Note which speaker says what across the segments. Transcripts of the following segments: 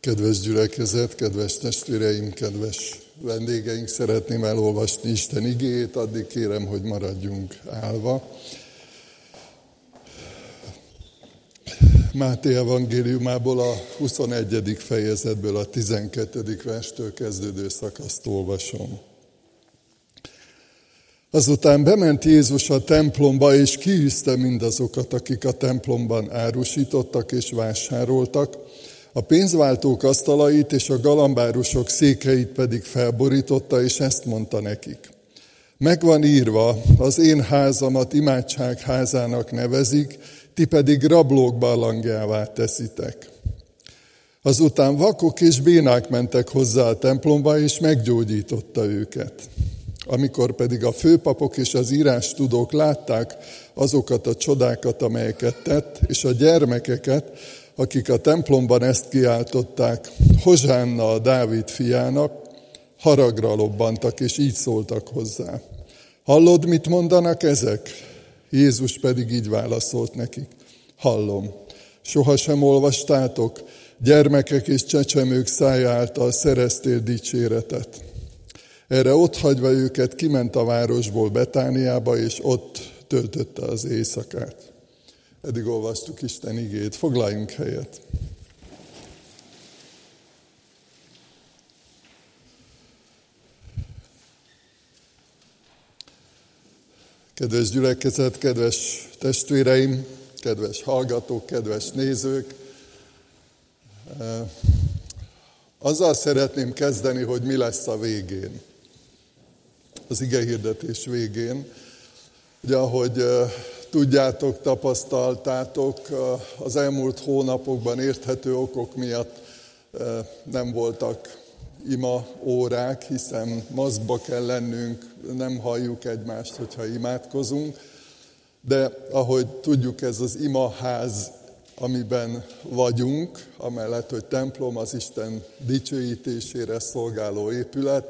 Speaker 1: Kedves gyülekezet, kedves testvéreim, kedves vendégeink, szeretném elolvasni Isten igéjét, addig kérem, hogy maradjunk állva. Máté evangéliumából a 21. fejezetből a 12. verstől kezdődő szakaszt olvasom. Azután bement Jézus a templomba, és kiűzte mindazokat, akik a templomban árusítottak és vásároltak, a pénzváltók asztalait és a galambárusok székeit pedig felborította, és ezt mondta nekik. Megvan írva, az én házamat imádság házának nevezik, ti pedig rablók balangjává teszitek. Azután vakok és bénák mentek hozzá a templomba, és meggyógyította őket. Amikor pedig a főpapok és az írás tudók látták azokat a csodákat, amelyeket tett, és a gyermekeket, akik a templomban ezt kiáltották, Hozsánna a Dávid fiának, haragra lobbantak, és így szóltak hozzá. Hallod, mit mondanak ezek? Jézus pedig így válaszolt nekik. Hallom. Sohasem olvastátok, gyermekek és csecsemők szája által szereztél dicséretet. Erre ott hagyva őket kiment a városból Betániába, és ott töltötte az éjszakát. Eddig olvastuk Isten igét. Foglaljunk helyet. Kedves gyülekezet, kedves testvéreim, kedves hallgatók, kedves nézők! Azzal szeretném kezdeni, hogy mi lesz a végén. Az ige hirdetés végén. Ugye, ahogy tudjátok, tapasztaltátok, az elmúlt hónapokban érthető okok miatt nem voltak ima órák, hiszen maszkba kell lennünk, nem halljuk egymást, hogyha imádkozunk. De ahogy tudjuk, ez az imaház, amiben vagyunk, amellett, hogy templom, az Isten dicsőítésére szolgáló épület,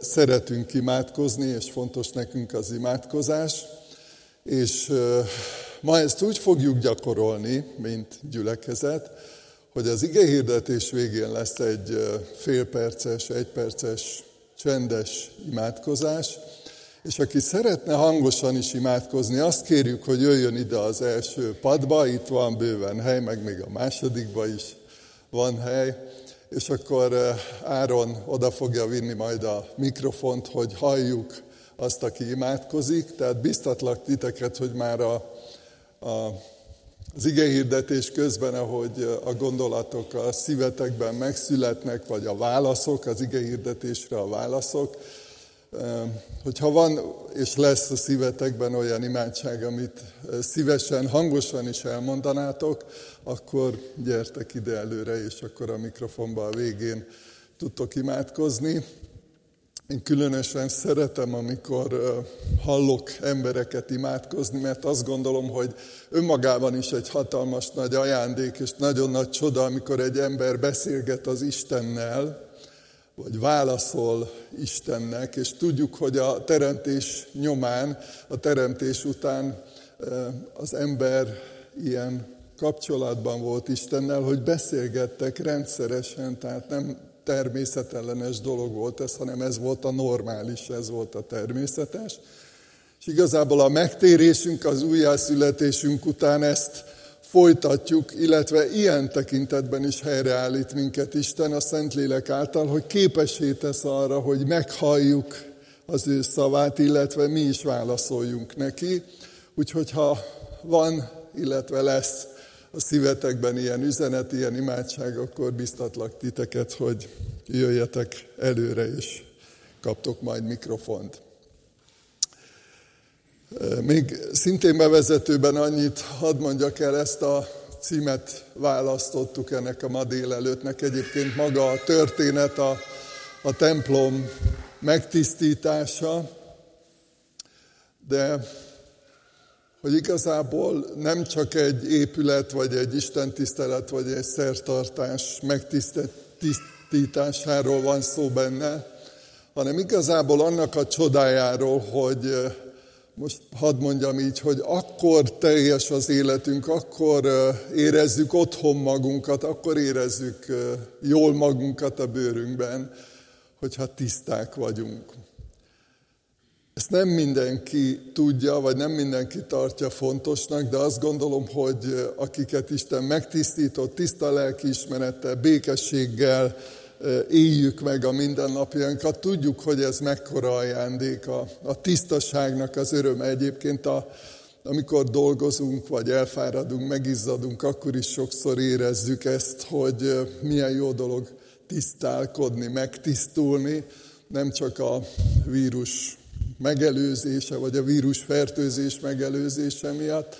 Speaker 1: szeretünk imádkozni, és fontos nekünk az imádkozás. És ma ezt úgy fogjuk gyakorolni, mint gyülekezet, hogy az ige hirdetés végén lesz egy félperces, egyperces, csendes imádkozás, és aki szeretne hangosan is imádkozni, azt kérjük, hogy jöjjön ide az első padba, itt van bőven hely, meg még a másodikba is van hely, és akkor Áron oda fogja vinni majd a mikrofont, hogy halljuk azt, aki imádkozik, tehát biztatlak titeket, hogy már a, a, az igehirdetés közben, ahogy a gondolatok a szívetekben megszületnek, vagy a válaszok, az igehirdetésre a válaszok, hogyha van és lesz a szívetekben olyan imádság, amit szívesen, hangosan is elmondanátok, akkor gyertek ide előre, és akkor a mikrofonba a végén tudtok imádkozni. Én különösen szeretem, amikor hallok embereket imádkozni, mert azt gondolom, hogy önmagában is egy hatalmas nagy ajándék és nagyon nagy csoda, amikor egy ember beszélget az Istennel, vagy válaszol Istennek, és tudjuk, hogy a teremtés nyomán, a teremtés után az ember ilyen kapcsolatban volt Istennel, hogy beszélgettek rendszeresen, tehát nem természetellenes dolog volt ez, hanem ez volt a normális, ez volt a természetes. És igazából a megtérésünk, az újjászületésünk után ezt folytatjuk, illetve ilyen tekintetben is helyreállít minket Isten a Szentlélek által, hogy képesé tesz arra, hogy meghalljuk az ő szavát, illetve mi is válaszoljunk neki. Úgyhogy ha van, illetve lesz a szívetekben ilyen üzenet, ilyen imádság, akkor biztatlak titeket, hogy jöjjetek előre, és kaptok majd mikrofont. Még szintén bevezetőben annyit hadd mondjak el, ezt a címet választottuk ennek a ma délelőttnek. Egyébként maga a történet, a, a templom megtisztítása, de hogy igazából nem csak egy épület, vagy egy istentisztelet, vagy egy szertartás megtisztításáról van szó benne, hanem igazából annak a csodájáról, hogy most hadd mondjam így, hogy akkor teljes az életünk, akkor érezzük otthon magunkat, akkor érezzük jól magunkat a bőrünkben, hogyha tiszták vagyunk. Ezt nem mindenki tudja, vagy nem mindenki tartja fontosnak, de azt gondolom, hogy akiket Isten megtisztított, tiszta lelkiismerettel, békességgel éljük meg a mindennapjainkat, tudjuk, hogy ez mekkora ajándék a, a tisztaságnak az öröm. Egyébként a, amikor dolgozunk, vagy elfáradunk, megizzadunk, akkor is sokszor érezzük ezt, hogy milyen jó dolog tisztálkodni, megtisztulni, nem csak a vírus megelőzése, vagy a vírus fertőzés megelőzése miatt,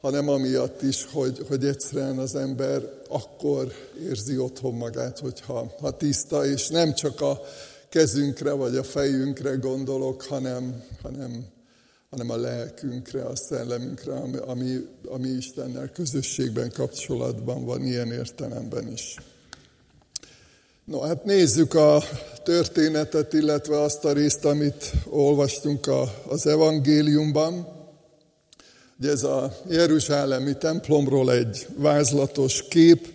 Speaker 1: hanem amiatt is, hogy, hogy egyszerűen az ember akkor érzi otthon magát, hogyha ha tiszta, és nem csak a kezünkre vagy a fejünkre gondolok, hanem, hanem, hanem a lelkünkre, a szellemünkre, ami, ami Istennel közösségben, kapcsolatban van ilyen értelemben is. No, hát nézzük a történetet, illetve azt a részt, amit olvastunk a, az evangéliumban. Ugye ez a Jeruzsálemi templomról egy vázlatos kép,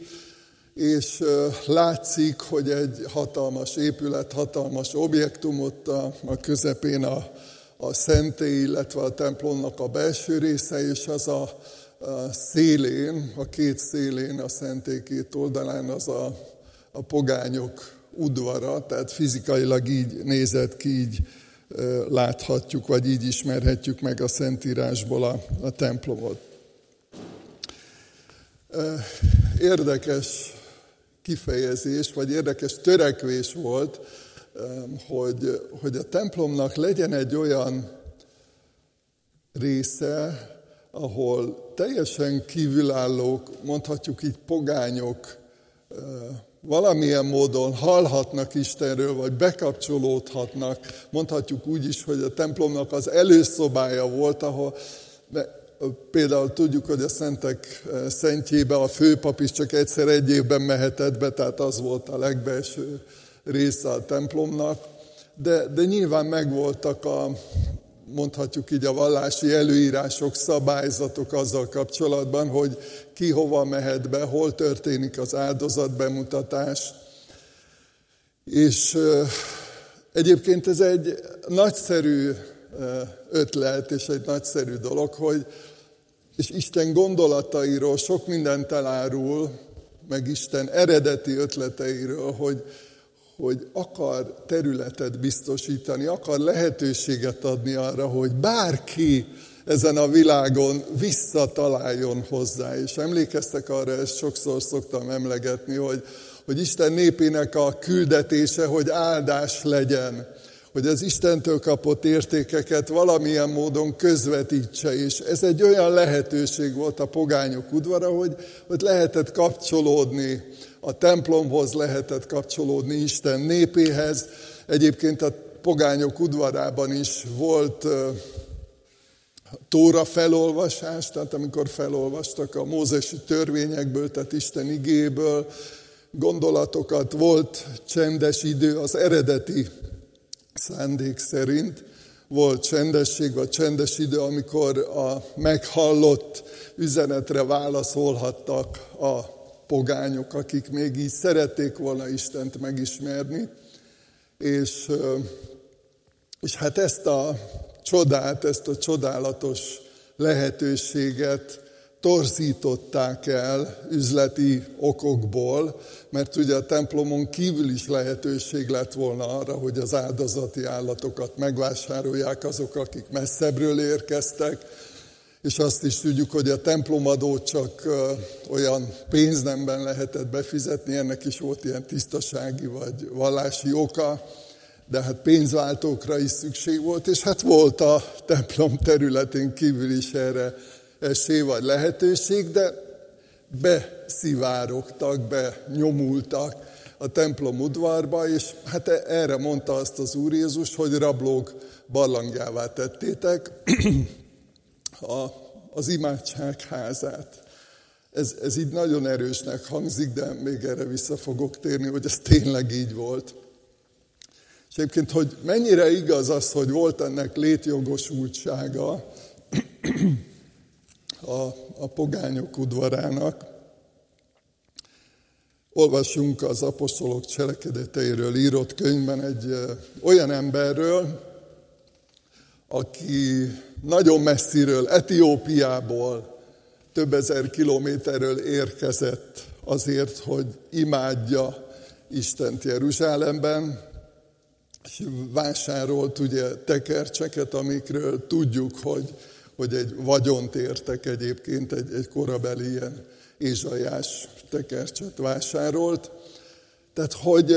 Speaker 1: és látszik, hogy egy hatalmas épület, hatalmas objektum ott a, a közepén a, a szentély, illetve a templomnak a belső része, és az a, a szélén, a két szélén, a szentély két oldalán az a a pogányok udvara, tehát fizikailag így nézett ki, így láthatjuk, vagy így ismerhetjük meg a Szentírásból a, a templomot. Érdekes kifejezés, vagy érdekes törekvés volt, hogy, hogy a templomnak legyen egy olyan része, ahol teljesen kívülállók, mondhatjuk így pogányok valamilyen módon hallhatnak Istenről, vagy bekapcsolódhatnak. Mondhatjuk úgy is, hogy a templomnak az előszobája volt, ahol például tudjuk, hogy a szentek szentjébe a főpap is csak egyszer egy évben mehetett be, tehát az volt a legbelső része a templomnak. De, de nyilván megvoltak a, mondhatjuk így a vallási előírások, szabályzatok azzal kapcsolatban, hogy ki hova mehet be, hol történik az áldozatbemutatás. És egyébként ez egy nagyszerű ötlet és egy nagyszerű dolog, hogy és Isten gondolatairól sok mindent elárul, meg Isten eredeti ötleteiről, hogy, hogy akar területet biztosítani, akar lehetőséget adni arra, hogy bárki ezen a világon visszataláljon hozzá. És emlékeztek arra, ezt sokszor szoktam emlegetni, hogy, hogy Isten népének a küldetése, hogy áldás legyen, hogy az Istentől kapott értékeket valamilyen módon közvetítse, és ez egy olyan lehetőség volt a pogányok udvara, hogy, hogy lehetett kapcsolódni a templomhoz, lehetett kapcsolódni Isten népéhez. Egyébként a pogányok udvarában is volt Tóra felolvasás, tehát amikor felolvastak a mózesi törvényekből, tehát Isten igéből gondolatokat, volt csendes idő az eredeti szándék szerint, volt csendesség vagy csendes idő, amikor a meghallott üzenetre válaszolhattak a pogányok, akik még így szerették volna Istent megismerni. És, és hát ezt a csodát, ezt a csodálatos lehetőséget torzították el üzleti okokból, mert ugye a templomon kívül is lehetőség lett volna arra, hogy az áldozati állatokat megvásárolják azok, akik messzebbről érkeztek, és azt is tudjuk, hogy a templomadót csak olyan pénznemben lehetett befizetni, ennek is volt ilyen tisztasági vagy vallási oka, de hát pénzváltókra is szükség volt, és hát volt a templom területén kívül is erre esély vagy lehetőség, de beszivárogtak, benyomultak a templom udvarba, és hát erre mondta azt az Úr Jézus, hogy rablók barlangjává tettétek a, az imádság házát. Ez, ez így nagyon erősnek hangzik, de még erre vissza fogok térni, hogy ez tényleg így volt. És egyébként, hogy mennyire igaz az, hogy volt ennek létjogosultsága a, a pogányok udvarának, olvasunk az apostolok cselekedeteiről írott könyvben egy olyan emberről, aki nagyon messziről, Etiópiából, több ezer kilométerről érkezett azért, hogy imádja Istent Jeruzsálemben, és vásárolt ugye tekercseket, amikről tudjuk, hogy, hogy egy vagyont értek egyébként, egy, egy korabeli ilyen ézsajás tekercset vásárolt. Tehát, hogy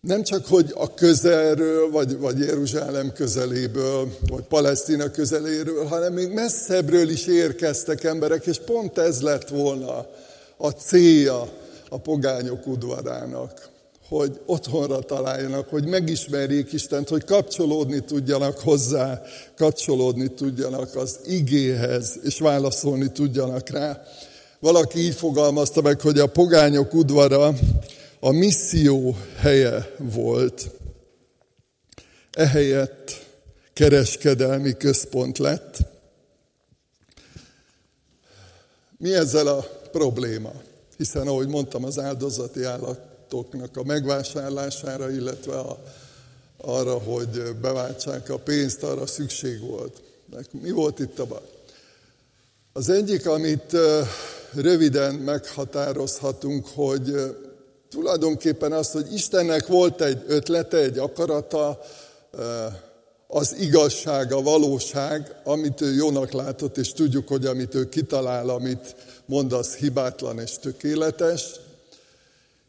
Speaker 1: nem csak, hogy a közelről, vagy, vagy Jeruzsálem közeléből, vagy Palesztina közeléről, hanem még messzebbről is érkeztek emberek, és pont ez lett volna a célja a pogányok udvarának, hogy otthonra találjanak, hogy megismerjék Istent, hogy kapcsolódni tudjanak hozzá, kapcsolódni tudjanak az igéhez, és válaszolni tudjanak rá. Valaki így fogalmazta meg, hogy a pogányok udvara a misszió helye volt. Ehelyett kereskedelmi központ lett. Mi ezzel a probléma? Hiszen, ahogy mondtam, az áldozati állatoknak a megvásárlására, illetve a, arra, hogy beváltsák a pénzt, arra szükség volt. Mi volt itt a baj? Az egyik, amit röviden meghatározhatunk, hogy tulajdonképpen az, hogy Istennek volt egy ötlete, egy akarata, az igazság, a valóság, amit ő jónak látott, és tudjuk, hogy amit ő kitalál, amit mond, az hibátlan és tökéletes.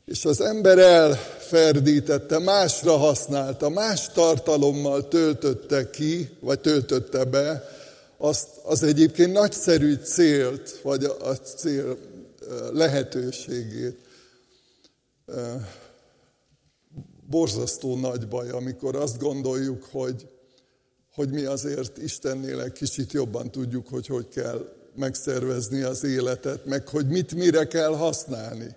Speaker 1: És az ember elferdítette, másra használta, más tartalommal töltötte ki, vagy töltötte be azt az egyébként nagyszerű célt, vagy a cél lehetőségét. Borzasztó nagy baj, amikor azt gondoljuk, hogy, hogy mi azért Istennél egy kicsit jobban tudjuk, hogy hogy kell megszervezni az életet, meg hogy mit mire kell használni.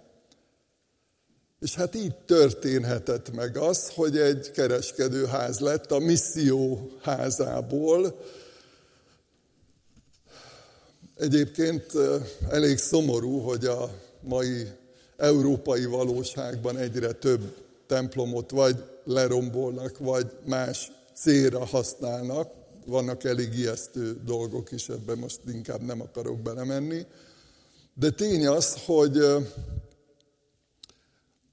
Speaker 1: És hát így történhetett meg az, hogy egy kereskedőház lett a misszió házából, Egyébként elég szomorú, hogy a mai európai valóságban egyre több templomot vagy lerombolnak, vagy más célra használnak. Vannak elég ijesztő dolgok is, ebben most inkább nem akarok belemenni. De tény az, hogy,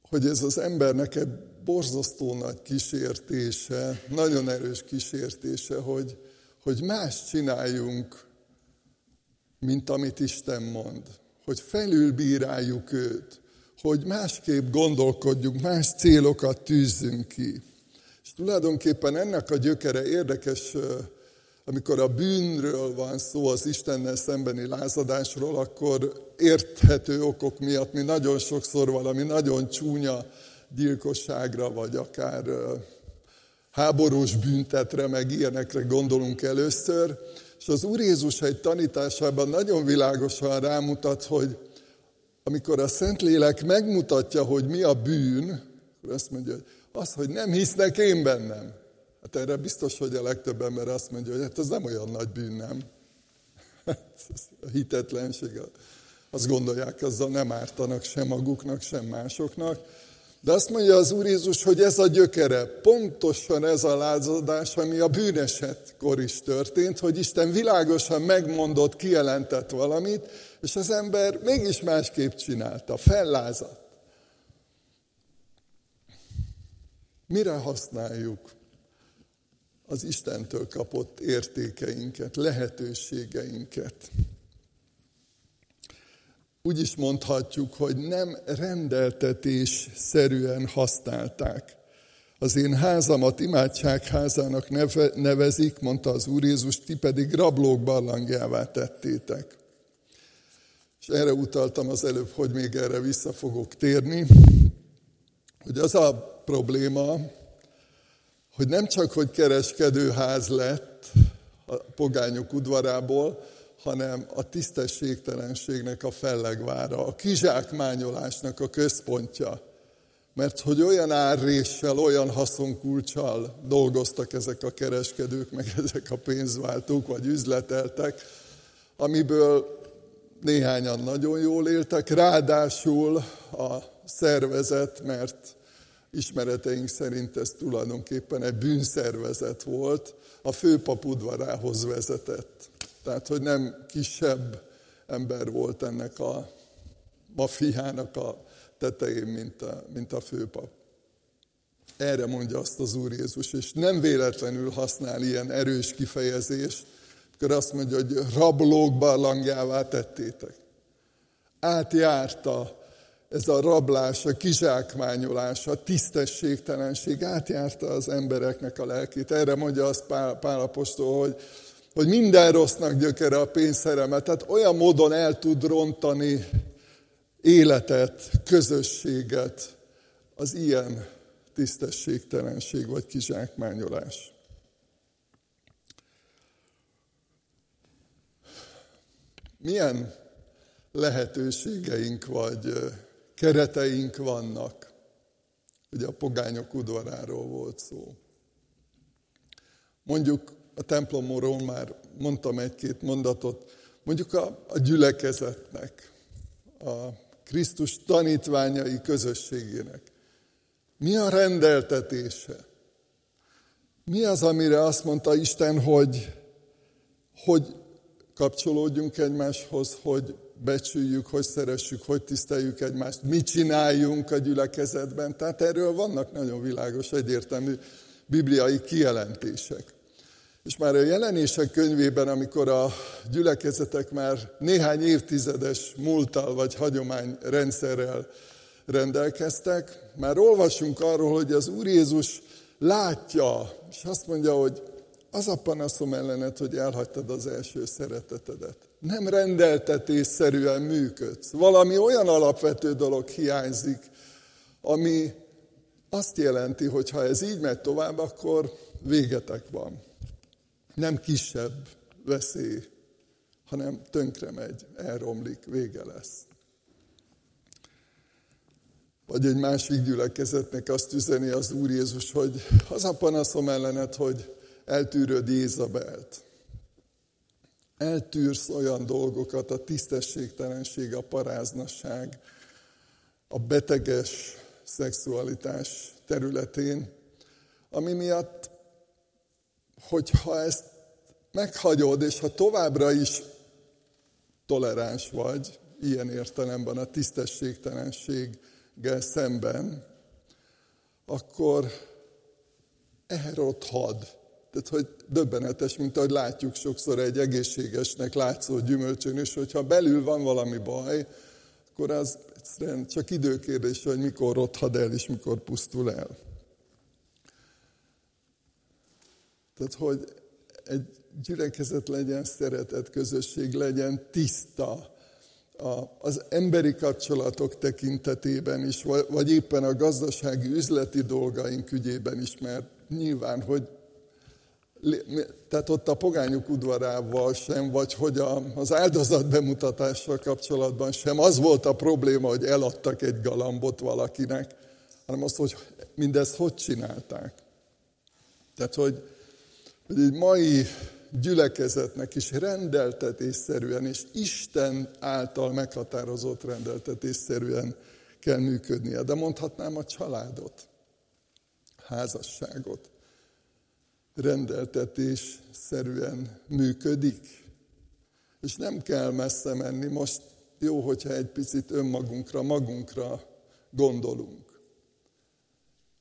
Speaker 1: hogy ez az embernek egy borzasztó nagy kísértése, nagyon erős kísértése, hogy, hogy más csináljunk, mint amit Isten mond. Hogy felülbíráljuk őt, hogy másképp gondolkodjunk, más célokat tűzzünk ki. És tulajdonképpen ennek a gyökere érdekes, amikor a bűnről van szó, az Istennel szembeni lázadásról, akkor érthető okok miatt mi nagyon sokszor valami nagyon csúnya gyilkosságra, vagy akár háborús büntetre, meg ilyenekre gondolunk először, és az Úr Jézus egy tanításában nagyon világosan rámutat, hogy amikor a Szentlélek megmutatja, hogy mi a bűn, akkor azt mondja, hogy az, hogy nem hisznek én bennem. Hát erre biztos, hogy a legtöbb ember azt mondja, hogy hát ez nem olyan nagy bűn, nem? a hitetlenség, azt gondolják, azzal nem ártanak sem maguknak, sem másoknak. De azt mondja az Úr Jézus, hogy ez a gyökere, pontosan ez a lázadás, ami a bűnesetkor is történt, hogy Isten világosan megmondott, kijelentett valamit, és az ember mégis másképp csinálta, fellázadt. Mire használjuk az Istentől kapott értékeinket, lehetőségeinket? Úgy is mondhatjuk, hogy nem rendeltetés szerűen használták. Az én házamat imádságházának neve, nevezik, mondta az Úr Jézus, ti pedig rablók barlangjává tettétek. És erre utaltam az előbb, hogy még erre vissza fogok térni, hogy az a probléma, hogy nem csak, hogy kereskedőház lett a pogányok udvarából, hanem a tisztességtelenségnek a fellegvára, a kizsákmányolásnak a központja. mert hogy olyan árréssel, olyan haszonkulcsal dolgoztak ezek a kereskedők, meg ezek a pénzváltók, vagy üzleteltek, amiből néhányan nagyon jól éltek, ráadásul a szervezet, mert ismereteink szerint ez tulajdonképpen egy bűnszervezet volt, a főpap udvarához vezetett. Tehát, hogy nem kisebb ember volt ennek a mafiának a tetején, mint a, mint a főpap. Erre mondja azt az Úr Jézus, és nem véletlenül használ ilyen erős kifejezést, akkor azt mondja, hogy rablók barlangjává tettétek. Átjárta ez a rablás, a kizsákmányolás, a tisztességtelenség átjárta az embereknek a lelkét. Erre mondja azt Pál, Pál apostol, hogy, hogy minden rossznak gyökere a pénzszerelme. Tehát olyan módon el tud rontani életet, közösséget az ilyen tisztességtelenség vagy kizsákmányolás. Milyen lehetőségeink vagy kereteink vannak. Ugye a pogányok udvaráról volt szó. Mondjuk a templomról már mondtam egy-két mondatot, mondjuk a, a gyülekezetnek, a Krisztus tanítványai közösségének. Mi a rendeltetése? Mi az, amire azt mondta Isten, hogy, hogy kapcsolódjunk egymáshoz, hogy becsüljük, hogy szeressük, hogy tiszteljük egymást, mit csináljunk a gyülekezetben. Tehát erről vannak nagyon világos, egyértelmű bibliai kijelentések. És már a jelenések könyvében, amikor a gyülekezetek már néhány évtizedes múltal vagy hagyományrendszerrel rendelkeztek, már olvasunk arról, hogy az Úr Jézus látja, és azt mondja, hogy az a panaszom ellenet, hogy elhagytad az első szeretetedet. Nem rendeltetésszerűen működsz. Valami olyan alapvető dolog hiányzik, ami azt jelenti, hogy ha ez így megy tovább, akkor végetek van. Nem kisebb veszély, hanem tönkre megy, elromlik, vége lesz. Vagy egy másik gyülekezetnek azt üzeni az Úr Jézus, hogy az a panaszom ellenet, hogy eltűröd Jézabelt. Eltűrsz olyan dolgokat, a tisztességtelenség, a paráznasság, a beteges szexualitás területén, ami miatt, hogyha ezt meghagyod, és ha továbbra is toleráns vagy, ilyen értelemben a tisztességtelenséggel szemben, akkor elrothad tehát, hogy döbbenetes, mint ahogy látjuk sokszor egy egészségesnek látszó gyümölcsön, és hogyha belül van valami baj, akkor az egyszerűen csak időkérdés, hogy mikor rothad el, és mikor pusztul el. Tehát, hogy egy gyülekezet legyen, szeretet közösség legyen, tiszta, az emberi kapcsolatok tekintetében is, vagy éppen a gazdasági üzleti dolgaink ügyében is, mert nyilván, hogy tehát ott a pogányok udvarával sem, vagy hogy az áldozat bemutatással kapcsolatban sem az volt a probléma, hogy eladtak egy galambot valakinek, hanem az, hogy mindezt hogy csinálták. Tehát, hogy, egy mai gyülekezetnek is rendeltetésszerűen, és Isten által meghatározott rendeltetésszerűen kell működnie. De mondhatnám a családot, házasságot, rendeltetés szerűen működik. És nem kell messze menni, most jó, hogyha egy picit önmagunkra, magunkra gondolunk.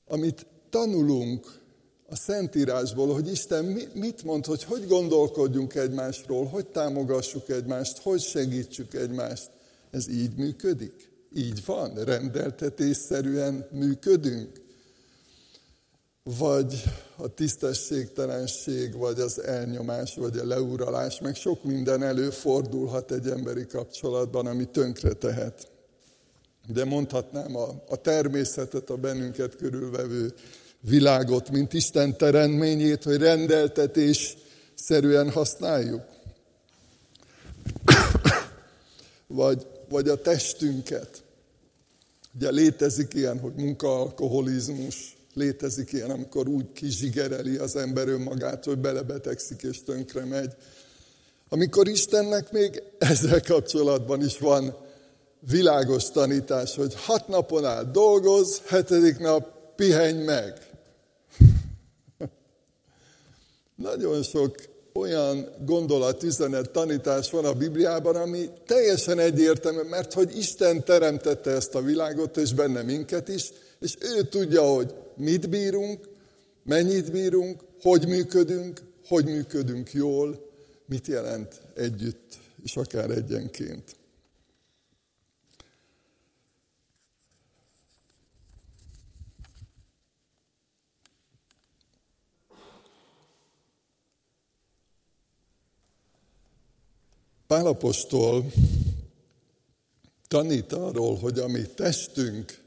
Speaker 1: Amit tanulunk a Szentírásból, hogy Isten mit mond, hogy hogy gondolkodjunk egymásról, hogy támogassuk egymást, hogy segítsük egymást. Ez így működik? Így van? Rendeltetésszerűen működünk? vagy a tisztességtelenség, vagy az elnyomás, vagy a leuralás, meg sok minden előfordulhat egy emberi kapcsolatban, ami tönkre tehet. De mondhatnám a, a természetet, a bennünket körülvevő világot, mint Isten teremtményét, hogy rendeltetés szerűen használjuk. vagy, vagy a testünket, Ugye létezik ilyen, hogy munkaalkoholizmus, létezik ilyen, amikor úgy kizsigereli az ember önmagát, hogy belebetegszik és tönkre megy. Amikor Istennek még ezzel kapcsolatban is van világos tanítás, hogy hat napon át dolgoz, hetedik nap pihenj meg. Nagyon sok olyan gondolat, üzenet, tanítás van a Bibliában, ami teljesen egyértelmű, mert hogy Isten teremtette ezt a világot, és benne minket is, és ő tudja, hogy mit bírunk, mennyit bírunk, hogy működünk, hogy működünk jól, mit jelent együtt, és akár egyenként. Pálapostól tanít arról, hogy a mi testünk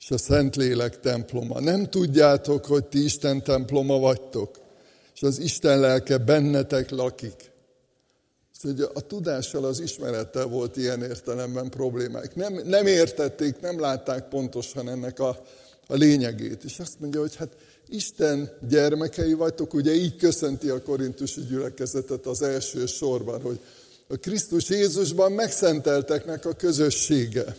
Speaker 1: és a Szentlélek temploma. Nem tudjátok, hogy ti Isten temploma vagytok, és az Isten lelke bennetek lakik. Szóval a tudással, az ismerettel volt ilyen értelemben problémák. Nem, nem értették, nem látták pontosan ennek a, a lényegét. És azt mondja, hogy hát Isten gyermekei vagytok, ugye így köszönti a korintusi gyülekezetet az első sorban, hogy a Krisztus Jézusban megszentelteknek a közössége.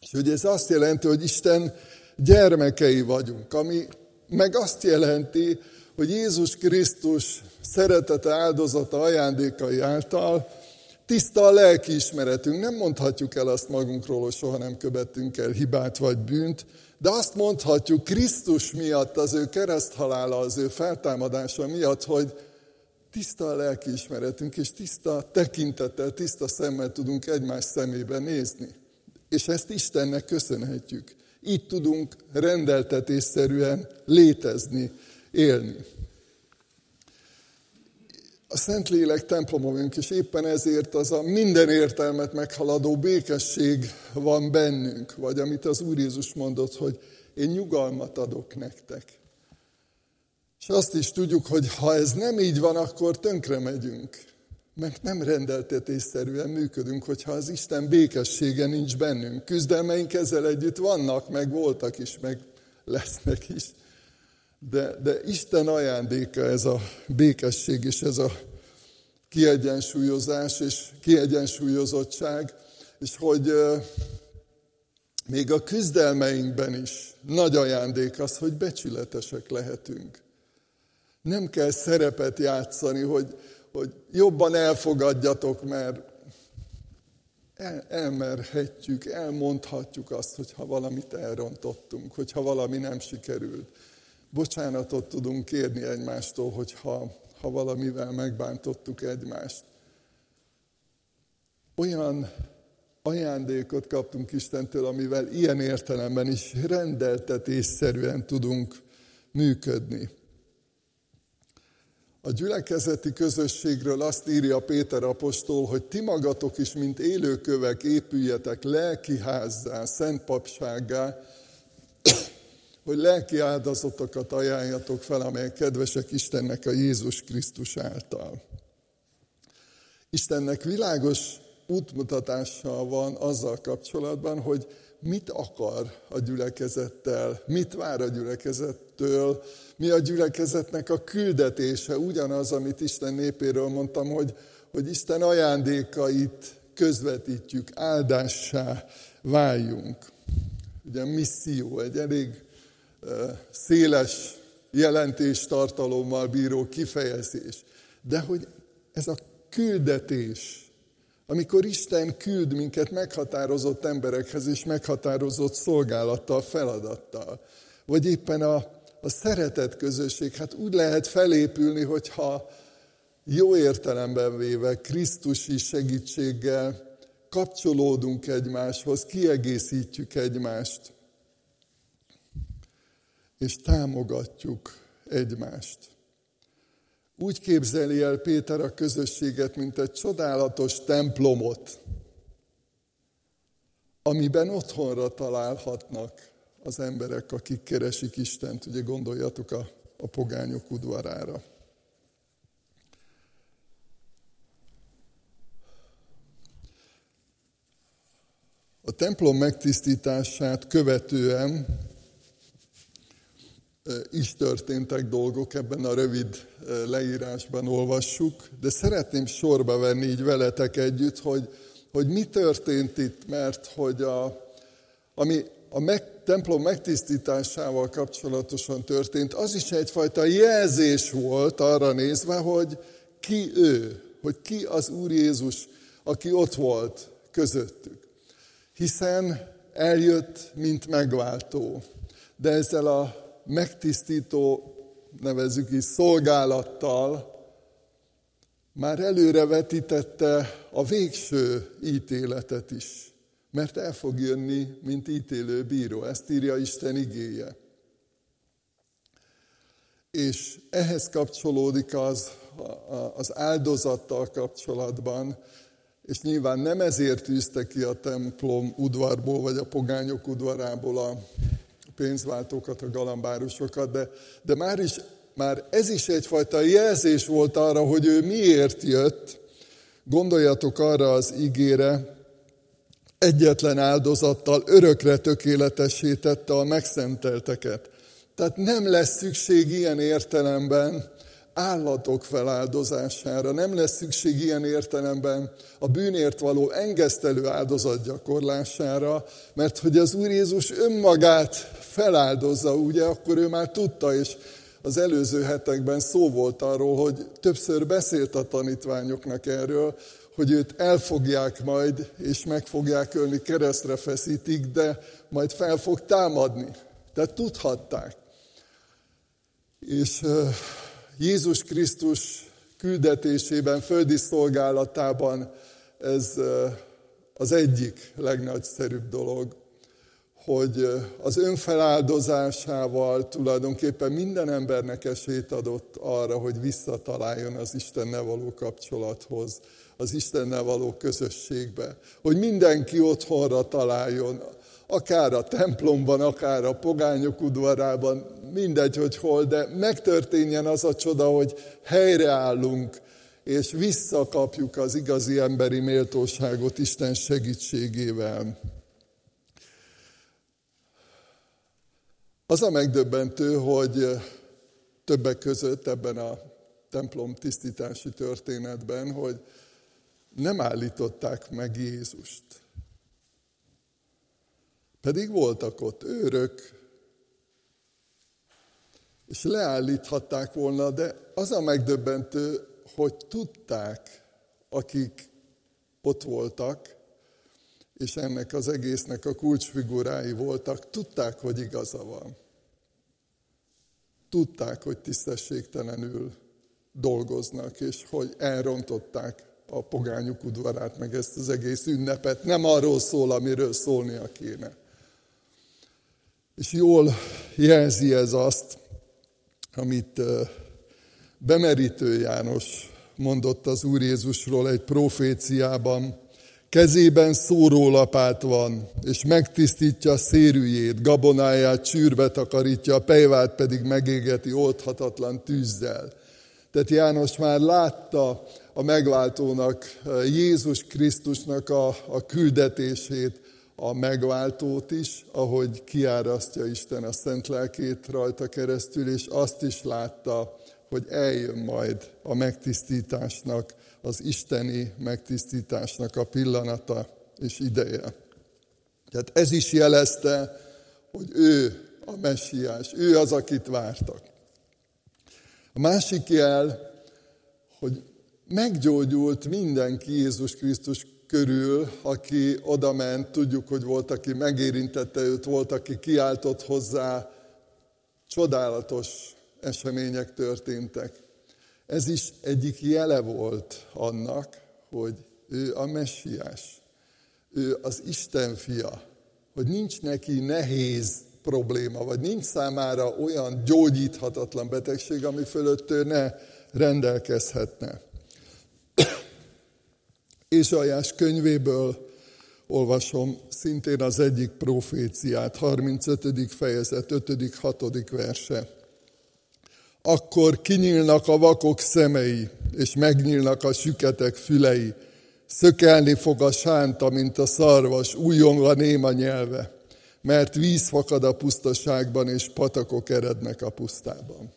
Speaker 1: És hogy ez azt jelenti, hogy Isten gyermekei vagyunk, ami meg azt jelenti, hogy Jézus Krisztus szeretete, áldozata, ajándékai által tiszta a lelkiismeretünk. Nem mondhatjuk el azt magunkról, hogy soha nem követtünk el hibát vagy bűnt, de azt mondhatjuk Krisztus miatt, az ő kereszthalála, az ő feltámadása miatt, hogy tiszta a lelkiismeretünk, és tiszta tekintettel, tiszta szemmel tudunk egymás szemébe nézni. És ezt Istennek köszönhetjük. Így tudunk rendeltetésszerűen létezni, élni. A Szentlélek temploma vagyunk, és éppen ezért az a minden értelmet meghaladó békesség van bennünk, vagy amit az Úr Jézus mondott, hogy én nyugalmat adok nektek. És azt is tudjuk, hogy ha ez nem így van, akkor tönkre megyünk. Mert nem rendeltetésszerűen működünk, hogyha az Isten békessége nincs bennünk. Küzdelmeink ezzel együtt vannak, meg voltak is, meg lesznek is. De, de Isten ajándéka ez a békesség és ez a kiegyensúlyozás és kiegyensúlyozottság, és hogy még a küzdelmeinkben is nagy ajándék az, hogy becsületesek lehetünk. Nem kell szerepet játszani, hogy, hogy jobban elfogadjatok, mert el, elmerhetjük, elmondhatjuk azt, hogyha valamit elrontottunk, hogyha valami nem sikerült. Bocsánatot tudunk kérni egymástól, hogyha ha valamivel megbántottuk egymást. Olyan ajándékot kaptunk Istentől, amivel ilyen értelemben is rendeltetésszerűen tudunk működni. A gyülekezeti közösségről azt írja Péter apostol, hogy ti magatok is, mint élőkövek épüljetek lelkiházzá, szent papsággá, hogy lelki áldozatokat ajánljatok fel, amelyek kedvesek Istennek a Jézus Krisztus által. Istennek világos útmutatással van azzal kapcsolatban, hogy mit akar a gyülekezettel, mit vár a gyülekezettől, mi a gyülekezetnek a küldetése, ugyanaz, amit Isten népéről mondtam, hogy, hogy Isten ajándékait közvetítjük, áldássá váljunk. Ugye misszió, egy elég széles jelentéstartalommal bíró kifejezés. De hogy ez a küldetés, amikor Isten küld minket meghatározott emberekhez és meghatározott szolgálattal, feladattal, vagy éppen a, a szeretet közösség, hát úgy lehet felépülni, hogyha jó értelemben véve Krisztusi segítséggel kapcsolódunk egymáshoz, kiegészítjük egymást, és támogatjuk egymást. Úgy képzeli el Péter a közösséget, mint egy csodálatos templomot, amiben otthonra találhatnak az emberek, akik keresik Istent. Ugye gondoljatok a, a pogányok udvarára. A templom megtisztítását követően is történtek dolgok, ebben a rövid leírásban olvassuk, de szeretném sorba venni így veletek együtt, hogy, hogy mi történt itt, mert hogy a, ami a meg, templom megtisztításával kapcsolatosan történt, az is egyfajta jelzés volt arra nézve, hogy ki ő, hogy ki az Úr Jézus, aki ott volt közöttük. Hiszen eljött, mint megváltó. De ezzel a megtisztító, nevezzük is, szolgálattal már előre vetítette a végső ítéletet is. Mert el fog jönni, mint ítélő bíró. Ezt írja Isten igéje. És ehhez kapcsolódik az, az áldozattal kapcsolatban, és nyilván nem ezért tűzte ki a templom udvarból, vagy a pogányok udvarából a pénzváltókat, a galambárusokat, de, de már, is, már ez is egyfajta jelzés volt arra, hogy ő miért jött. Gondoljatok arra az ígére, egyetlen áldozattal örökre tökéletesítette a megszentelteket. Tehát nem lesz szükség ilyen értelemben állatok feláldozására, nem lesz szükség ilyen értelemben a bűnért való engesztelő áldozat gyakorlására, mert hogy az Úr Jézus önmagát feláldozza, ugye, akkor ő már tudta, és az előző hetekben szó volt arról, hogy többször beszélt a tanítványoknak erről, hogy őt elfogják majd, és meg fogják ölni, keresztre feszítik, de majd fel fog támadni. Tehát tudhatták. És Jézus Krisztus küldetésében, földi szolgálatában ez az egyik legnagyszerűbb dolog, hogy az önfeláldozásával tulajdonképpen minden embernek esélyt adott arra, hogy visszataláljon az Istennel való kapcsolathoz, az Istennel való közösségbe, hogy mindenki otthonra találjon, akár a templomban, akár a pogányok udvarában, mindegy, hogy hol, de megtörténjen az a csoda, hogy helyreállunk, és visszakapjuk az igazi emberi méltóságot Isten segítségével. Az a megdöbbentő, hogy többek között ebben a templom tisztítási történetben, hogy nem állították meg Jézust. Pedig voltak ott őrök, és leállíthatták volna, de az a megdöbbentő, hogy tudták, akik ott voltak, és ennek az egésznek a kulcsfigurái voltak, tudták, hogy igaza van. Tudták, hogy tisztességtelenül dolgoznak, és hogy elrontották a pogányuk udvarát, meg ezt az egész ünnepet. Nem arról szól, amiről szólnia kéne. És jól jelzi ez azt, amit bemerítő János mondott az Úr Jézusról egy proféciában, kezében szórólapát van, és megtisztítja a szérűjét, gabonáját csűrbe takarítja, a pejvát pedig megégeti oldhatatlan tűzzel. Tehát János már látta a megváltónak, Jézus Krisztusnak a, a küldetését, a megváltót is, ahogy kiárasztja Isten a szent lelkét rajta keresztül, és azt is látta, hogy eljön majd a megtisztításnak, az isteni megtisztításnak a pillanata és ideje. Tehát ez is jelezte, hogy ő a messiás, ő az, akit vártak. A másik jel, hogy meggyógyult mindenki Jézus Krisztus körül, aki oda ment, tudjuk, hogy volt, aki megérintette őt, volt, aki kiáltott hozzá, csodálatos események történtek. Ez is egyik jele volt annak, hogy ő a messiás, ő az Isten fia, hogy nincs neki nehéz probléma, vagy nincs számára olyan gyógyíthatatlan betegség, ami fölött ő ne rendelkezhetne. Ézsajás könyvéből olvasom szintén az egyik proféciát, 35. fejezet, 5. 6. verse. Akkor kinyílnak a vakok szemei, és megnyílnak a süketek fülei. Szökelni fog a sánta, mint a szarvas, újjong néma nyelve, mert víz fakad a pusztaságban, és patakok erednek a pusztában.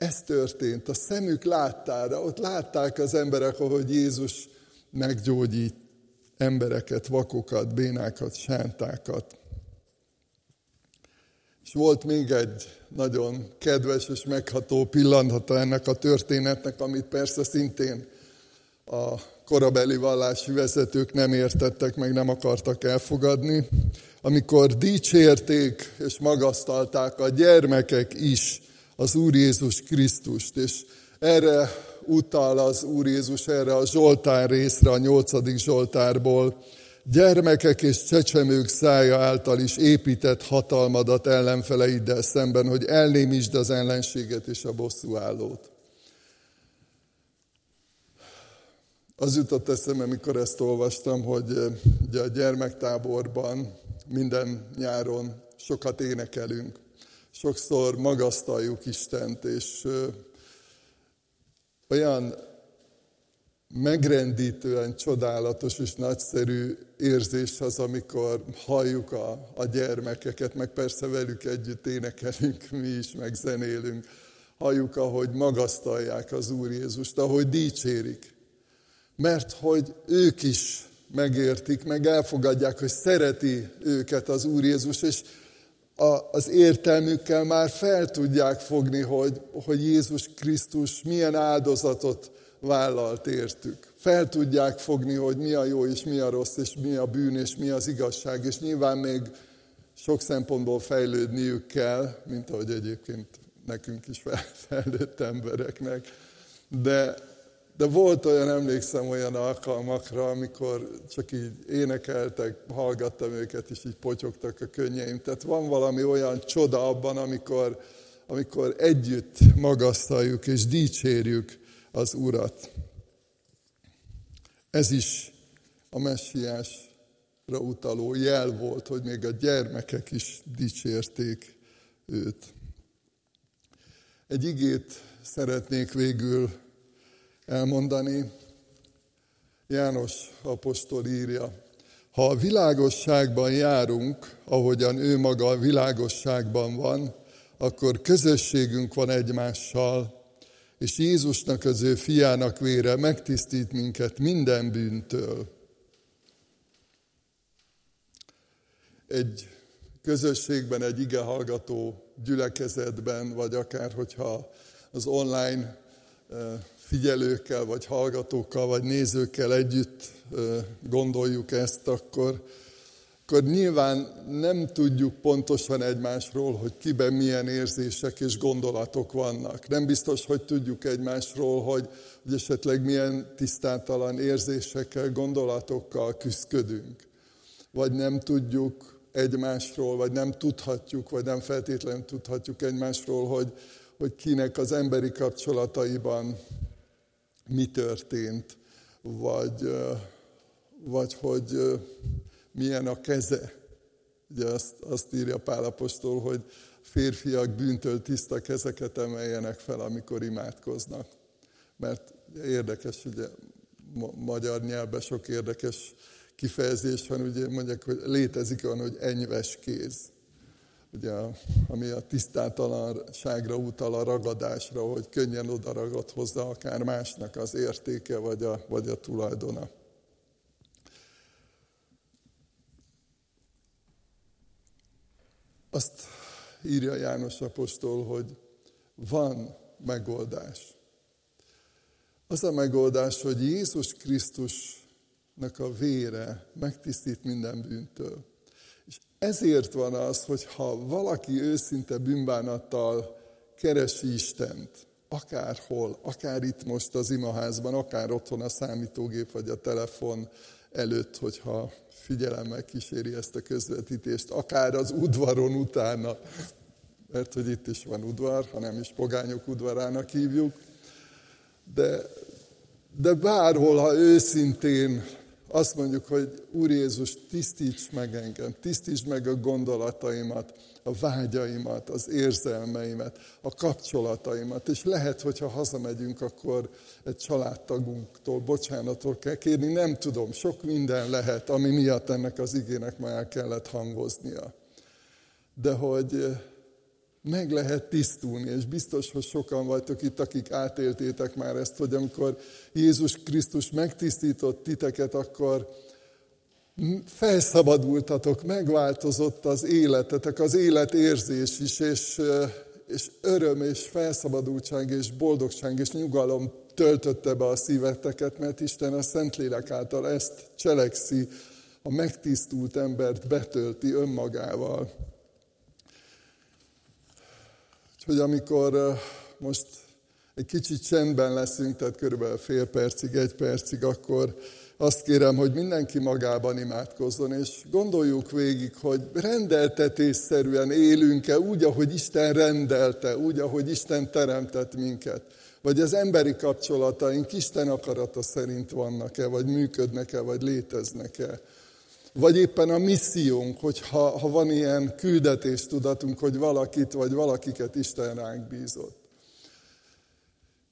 Speaker 1: Ez történt, a szemük láttára, ott látták az emberek, ahogy Jézus meggyógyít embereket, vakokat, bénákat, sántákat. És volt még egy nagyon kedves és megható pillanata ennek a történetnek, amit persze szintén a korabeli vallási vezetők nem értettek, meg nem akartak elfogadni, amikor dicsérték és magasztalták a gyermekek is az Úr Jézus Krisztust, és erre utal az Úr Jézus erre a Zsoltár részre, a nyolcadik Zsoltárból, gyermekek és csecsemők szája által is épített hatalmadat ellenfeleiddel szemben, hogy elnémítsd az ellenséget és a bosszúállót. Az jutott eszembe, amikor ezt olvastam, hogy eh, ugye a gyermektáborban minden nyáron sokat énekelünk. Sokszor magasztaljuk Istent, és olyan megrendítően csodálatos és nagyszerű érzés az, amikor halljuk a, a gyermekeket, meg persze velük együtt énekelünk, mi is, meg zenélünk. Halljuk, ahogy magasztalják az Úr Jézust, ahogy dicsérik. Mert hogy ők is megértik, meg elfogadják, hogy szereti őket az Úr Jézus, és a, az értelmükkel már fel tudják fogni, hogy, hogy Jézus Krisztus milyen áldozatot vállalt értük. Fel tudják fogni, hogy mi a jó és mi a rossz, és mi a bűn és mi az igazság, és nyilván még sok szempontból fejlődniük kell, mint ahogy egyébként nekünk is fejlőtt embereknek. De, de volt olyan, emlékszem olyan alkalmakra, amikor csak így énekeltek, hallgattam őket, és így potyogtak a könnyeim. Tehát van valami olyan csoda abban, amikor, amikor együtt magasztaljuk és dicsérjük az Urat. Ez is a messiásra utaló jel volt, hogy még a gyermekek is dicsérték őt. Egy igét szeretnék végül elmondani. János apostol írja, ha a világosságban járunk, ahogyan ő maga a világosságban van, akkor közösségünk van egymással, és Jézusnak az ő fiának vére megtisztít minket minden bűntől. Egy közösségben, egy ige hallgató gyülekezetben, vagy akár hogyha az online figyelőkkel, vagy hallgatókkal, vagy nézőkkel együtt gondoljuk ezt, akkor akkor nyilván nem tudjuk pontosan egymásról, hogy kiben milyen érzések és gondolatok vannak. Nem biztos, hogy tudjuk egymásról, hogy, hogy esetleg milyen tisztátalan érzésekkel, gondolatokkal küzdködünk. Vagy nem tudjuk egymásról, vagy nem tudhatjuk, vagy nem feltétlenül tudhatjuk egymásról, hogy, hogy kinek az emberi kapcsolataiban mi történt, vagy, vagy hogy milyen a keze. Ugye azt, azt írja Pálapostól, hogy férfiak bűntől tiszta kezeket emeljenek fel, amikor imádkoznak. Mert érdekes, ugye magyar nyelvben sok érdekes kifejezés van, ugye mondják, hogy létezik olyan, hogy enyves kéz. Ugye, ami a tisztátalanságra utal a ragadásra, hogy könnyen odaragad hozzá akár másnak az értéke vagy a, vagy a tulajdona. Azt írja János apostol, hogy van megoldás. Az a megoldás, hogy Jézus Krisztusnak a vére megtisztít minden bűntől. Ezért van az, hogy ha valaki őszinte bűnbánattal keresi Istent, akárhol, akár itt most az imaházban, akár otthon a számítógép vagy a telefon előtt, hogyha figyelemmel kíséri ezt a közvetítést, akár az udvaron utána, mert hogy itt is van udvar, ha nem is pogányok udvarának hívjuk, de, de bárhol, ha őszintén azt mondjuk, hogy Úr Jézus, tisztíts meg engem, tisztíts meg a gondolataimat, a vágyaimat, az érzelmeimet, a kapcsolataimat. És lehet, hogyha hazamegyünk, akkor egy családtagunktól bocsánatot kell kérni. Nem tudom, sok minden lehet, ami miatt ennek az igének már el kellett hangoznia. De hogy meg lehet tisztulni, és biztos, hogy sokan vagytok itt, akik átéltétek már ezt, hogy amikor Jézus Krisztus megtisztított titeket, akkor felszabadultatok, megváltozott az életetek, az életérzés is, és, és öröm, és felszabadultság, és boldogság, és nyugalom töltötte be a szíveteket, mert Isten a Szentlélek által ezt cselekszi, a megtisztult embert betölti önmagával. Úgyhogy amikor most egy kicsit csendben leszünk, tehát körülbelül fél percig, egy percig, akkor azt kérem, hogy mindenki magában imádkozzon, és gondoljuk végig, hogy rendeltetésszerűen élünk-e úgy, ahogy Isten rendelte, úgy, ahogy Isten teremtett minket. Vagy az emberi kapcsolataink Isten akarata szerint vannak-e, vagy működnek-e, vagy léteznek-e. Vagy éppen a missziónk, hogy ha, van ilyen küldetéstudatunk, hogy valakit vagy valakiket Isten ránk bízott.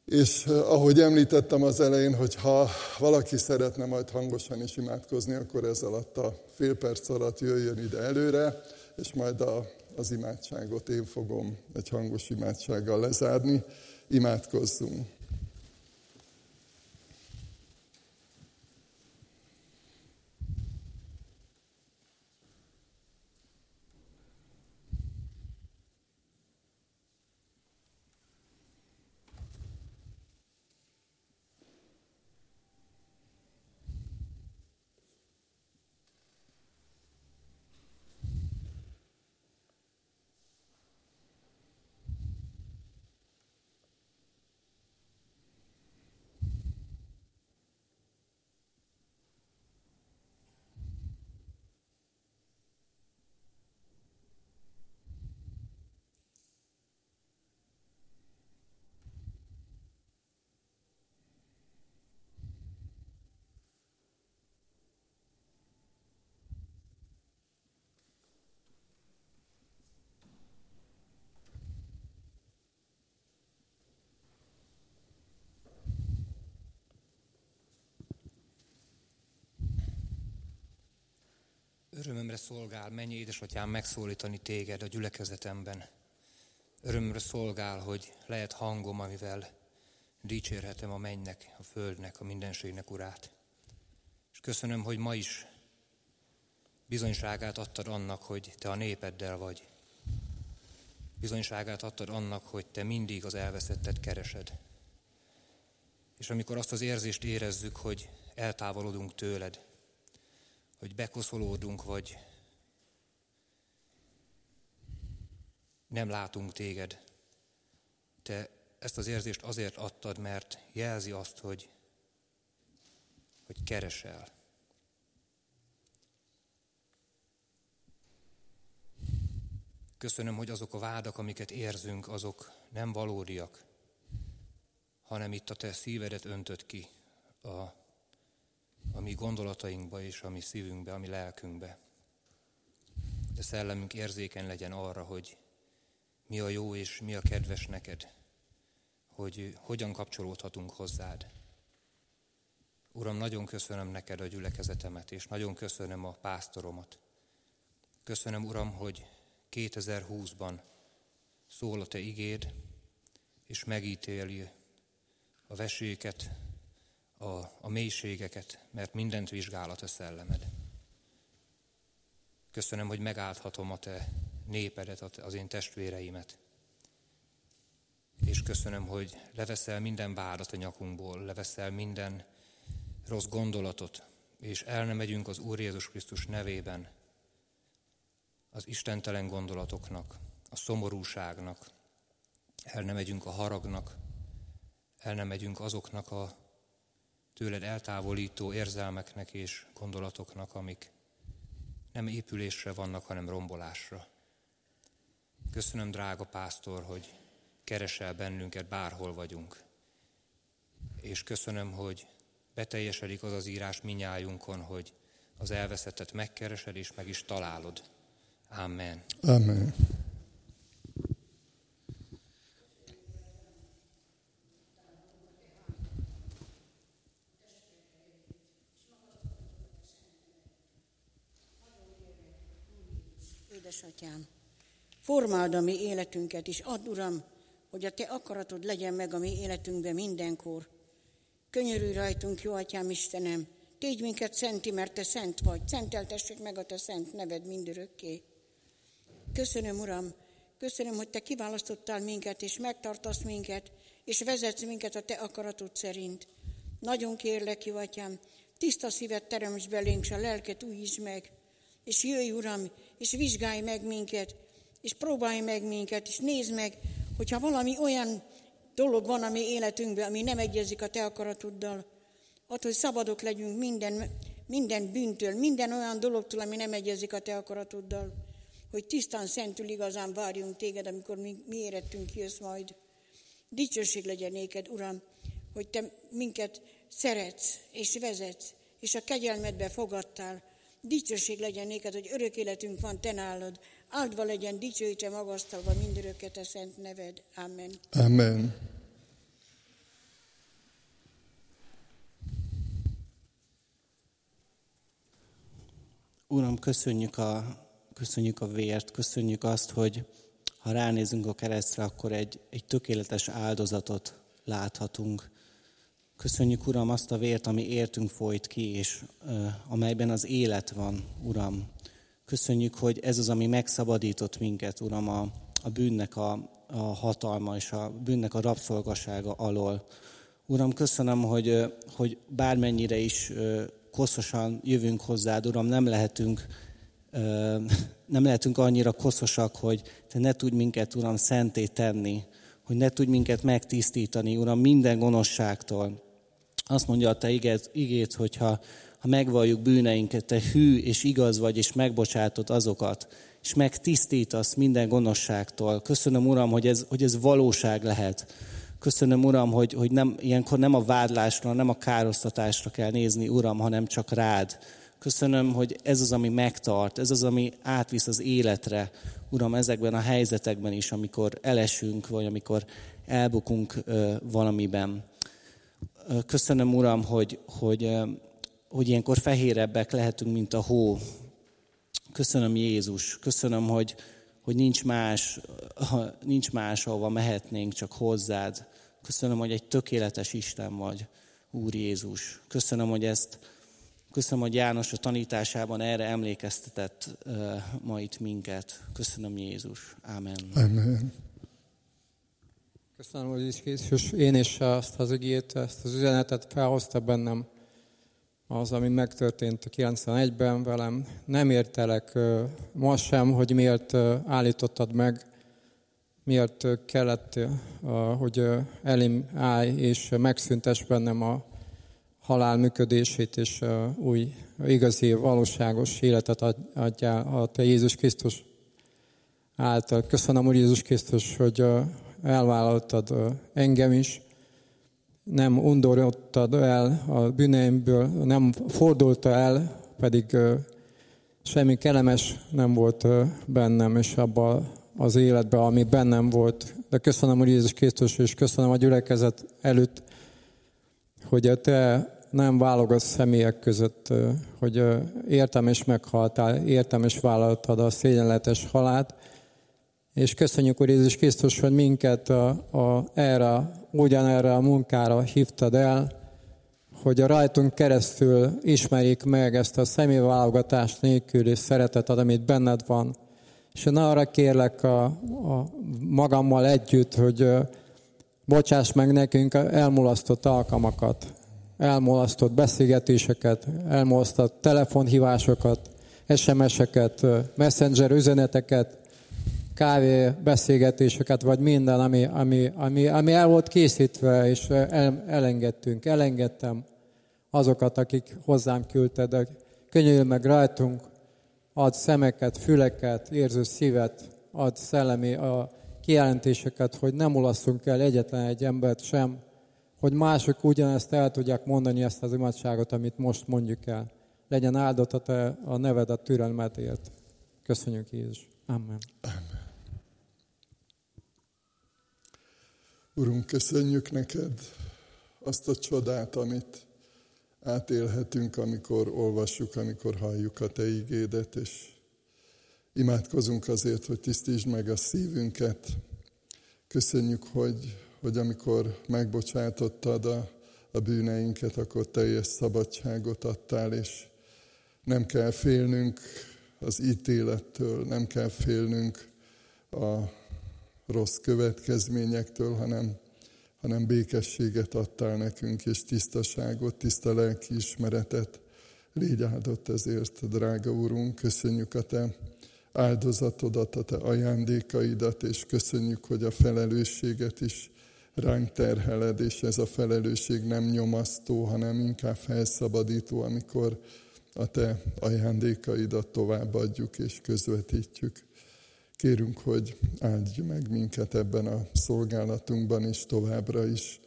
Speaker 1: És eh, ahogy említettem az elején, hogy ha valaki szeretne majd hangosan is imádkozni, akkor ez alatt a fél perc alatt jöjjön ide előre, és majd a, az imádságot én fogom egy hangos imádsággal lezárni. Imádkozzunk!
Speaker 2: Örömömre szolgál, mennyi édesatyám megszólítani téged a gyülekezetemben. Örömömre szolgál, hogy lehet hangom, amivel dicsérhetem a mennynek, a földnek, a mindenségnek urát. És köszönöm, hogy ma is bizonyságát adtad annak, hogy te a népeddel vagy. Bizonyságát adtad annak, hogy te mindig az elveszettet keresed. És amikor azt az érzést érezzük, hogy eltávolodunk tőled, hogy bekoszolódunk, vagy nem látunk téged. Te ezt az érzést azért adtad, mert jelzi azt, hogy, hogy keresel. Köszönöm, hogy azok a vádak, amiket érzünk, azok nem valódiak, hanem itt a te szívedet öntött ki a a mi gondolatainkba és a mi szívünkbe, a mi lelkünkbe. De szellemünk érzéken legyen arra, hogy mi a jó és mi a kedves neked, hogy hogyan kapcsolódhatunk hozzád. Uram, nagyon köszönöm neked a gyülekezetemet, és nagyon köszönöm a pásztoromat. Köszönöm, Uram, hogy 2020-ban szól a Te igéd, és megítéli a veséket, a, a mélységeket, mert mindent vizsgálat a szellemed. Köszönöm, hogy megállhatom a te népedet, az én testvéreimet. És köszönöm, hogy leveszel minden vádat a nyakunkból, leveszel minden rossz gondolatot, és el nem megyünk az Úr Jézus Krisztus nevében az istentelen gondolatoknak, a szomorúságnak, el nem megyünk a haragnak, el nem megyünk azoknak a tőled eltávolító érzelmeknek és gondolatoknak, amik nem épülésre vannak, hanem rombolásra. Köszönöm, drága pásztor, hogy keresel bennünket, bárhol vagyunk. És köszönöm, hogy beteljesedik az az írás minnyájunkon, hogy az elveszettet megkeresed és meg is találod. Amen.
Speaker 1: Amen.
Speaker 3: Édesatyám, formáld a mi életünket is, add Uram, hogy a Te akaratod legyen meg a mi életünkben mindenkor. Könyörülj rajtunk, jó Atyám Istenem, tégy minket szenti, mert Te szent vagy, szenteltessék meg a Te szent neved mindörökké. Köszönöm, Uram, köszönöm, hogy Te kiválasztottál minket, és megtartasz minket, és vezetsz minket a Te akaratod szerint. Nagyon kérlek, jó Atyám, tiszta szívet teremts belénk, és a lelket újítsd meg, és jöjj, Uram, és vizsgálj meg minket, és próbálj meg minket, és nézd meg, hogyha valami olyan dolog van a mi életünkben, ami nem egyezik a te akaratoddal, attól, hogy szabadok legyünk minden, minden bűntől, minden olyan dologtól, ami nem egyezik a te akaratoddal, hogy tisztán, szentül igazán várjunk téged, amikor mi, mi érettünk jössz majd. Dicsőség legyen néked, Uram, hogy te minket szeretsz és vezetsz, és a kegyelmedbe fogadtál. Dicsőség legyen néked, hogy örök életünk van te nálad, áldva legyen, dicsőítse magasztalva mindörökket a szent neved. Amen.
Speaker 1: Amen.
Speaker 4: Uram, köszönjük a, köszönjük a vért, köszönjük azt, hogy ha ránézünk a keresztre, akkor egy, egy tökéletes áldozatot láthatunk. Köszönjük, Uram, azt a vért, ami értünk folyt ki, és uh, amelyben az élet van, Uram. Köszönjük, hogy ez az, ami megszabadított minket, Uram, a, a bűnnek a, a hatalma és a bűnnek a rabszolgasága alól. Uram, köszönöm, hogy, hogy bármennyire is koszosan jövünk hozzád, Uram, nem lehetünk, nem lehetünk annyira koszosak, hogy Te ne tudj minket, Uram, szenté tenni, hogy ne tudj minket megtisztítani, Uram, minden gonoszságtól. Azt mondja a Te igét, igét hogyha ha megvalljuk bűneinket, te hű és igaz vagy, és megbocsátod azokat, és megtisztítasz minden gonoszságtól. Köszönöm, Uram, hogy ez, hogy ez valóság lehet. Köszönöm, Uram, hogy, hogy nem, ilyenkor nem a vádlásra, nem a károsztatásra kell nézni, Uram, hanem csak rád. Köszönöm, hogy ez az, ami megtart, ez az, ami átvisz az életre, Uram, ezekben a helyzetekben is, amikor elesünk, vagy amikor elbukunk ö, valamiben. Köszönöm, Uram, hogy, hogy hogy ilyenkor fehérebbek lehetünk, mint a hó. Köszönöm Jézus, köszönöm, hogy, hogy nincs, más, nincs más, ahova mehetnénk, csak hozzád. Köszönöm, hogy egy tökéletes Isten vagy, Úr Jézus. Köszönöm, hogy ezt, köszönöm, hogy János a tanításában erre emlékeztetett uh, ma itt minket. Köszönöm Jézus. Amen.
Speaker 1: Amen.
Speaker 5: Köszönöm, hogy is Jézus, én is azt az igét, ezt az üzenetet felhozta bennem az, ami megtörtént 91-ben velem. Nem értelek ma sem, hogy miért állítottad meg, miért kellett, hogy elim állj és megszüntes bennem a halál működését, és új, igazi, valóságos életet adjál a Te Jézus Krisztus által. Köszönöm, Úr Jézus Krisztus, hogy elvállaltad engem is, nem undorodtad el a bűneimből, nem fordulta el, pedig semmi kellemes nem volt bennem, és abban az életben, ami bennem volt. De köszönöm, hogy Jézus Krisztus, és köszönöm a gyülekezet előtt, hogy te nem válogatsz személyek között, hogy értem és meghaltál, értem és vállaltad a szégyenletes halált, és köszönjük, Úr Jézus Krisztus, hogy minket a, a, erre, ugyanerre a munkára hívtad el, hogy a rajtunk keresztül ismerjék meg ezt a személyválogatás nélküli szeretetet, amit benned van. És én arra kérlek a, a magammal együtt, hogy bocsáss meg nekünk elmulasztott alkalmakat, elmulasztott beszélgetéseket, elmulasztott telefonhívásokat, SMS-eket, messenger üzeneteket, kávé beszélgetéseket, vagy minden, ami, ami, ami, ami el volt készítve, és el, elengedtünk. Elengedtem azokat, akik hozzám küldted, könyörül meg rajtunk, ad szemeket, füleket, érző szívet, ad szellemi a kijelentéseket, hogy nem ulasszunk el egyetlen egy embert sem, hogy mások ugyanezt el tudják mondani ezt az imádságot, amit most mondjuk el. Legyen áldott a te a neved a türelmedért. Köszönjük Jézus. Amen.
Speaker 1: Amen. Urunk, köszönjük neked azt a csodát, amit átélhetünk, amikor olvassuk, amikor halljuk a Te ígédet, és imádkozunk azért, hogy tisztítsd meg a szívünket. Köszönjük, hogy, hogy amikor megbocsátottad a, a bűneinket, akkor teljes szabadságot adtál, és nem kell félnünk az ítélettől, nem kell félnünk a rossz következményektől, hanem hanem békességet adtál nekünk, és tisztaságot, tiszta lelki ismeretet. Légy áldott ezért, drága Úrunk, köszönjük a Te áldozatodat, a Te ajándékaidat, és köszönjük, hogy a felelősséget is ránk terheled, és ez a felelősség nem nyomasztó, hanem inkább felszabadító, amikor a Te ajándékaidat továbbadjuk és közvetítjük. Kérünk, hogy áldj meg minket ebben a szolgálatunkban is továbbra is,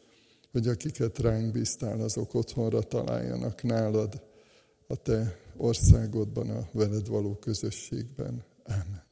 Speaker 1: hogy akiket ránk bíztál, azok otthonra találjanak nálad, a te országodban, a veled való közösségben. Amen.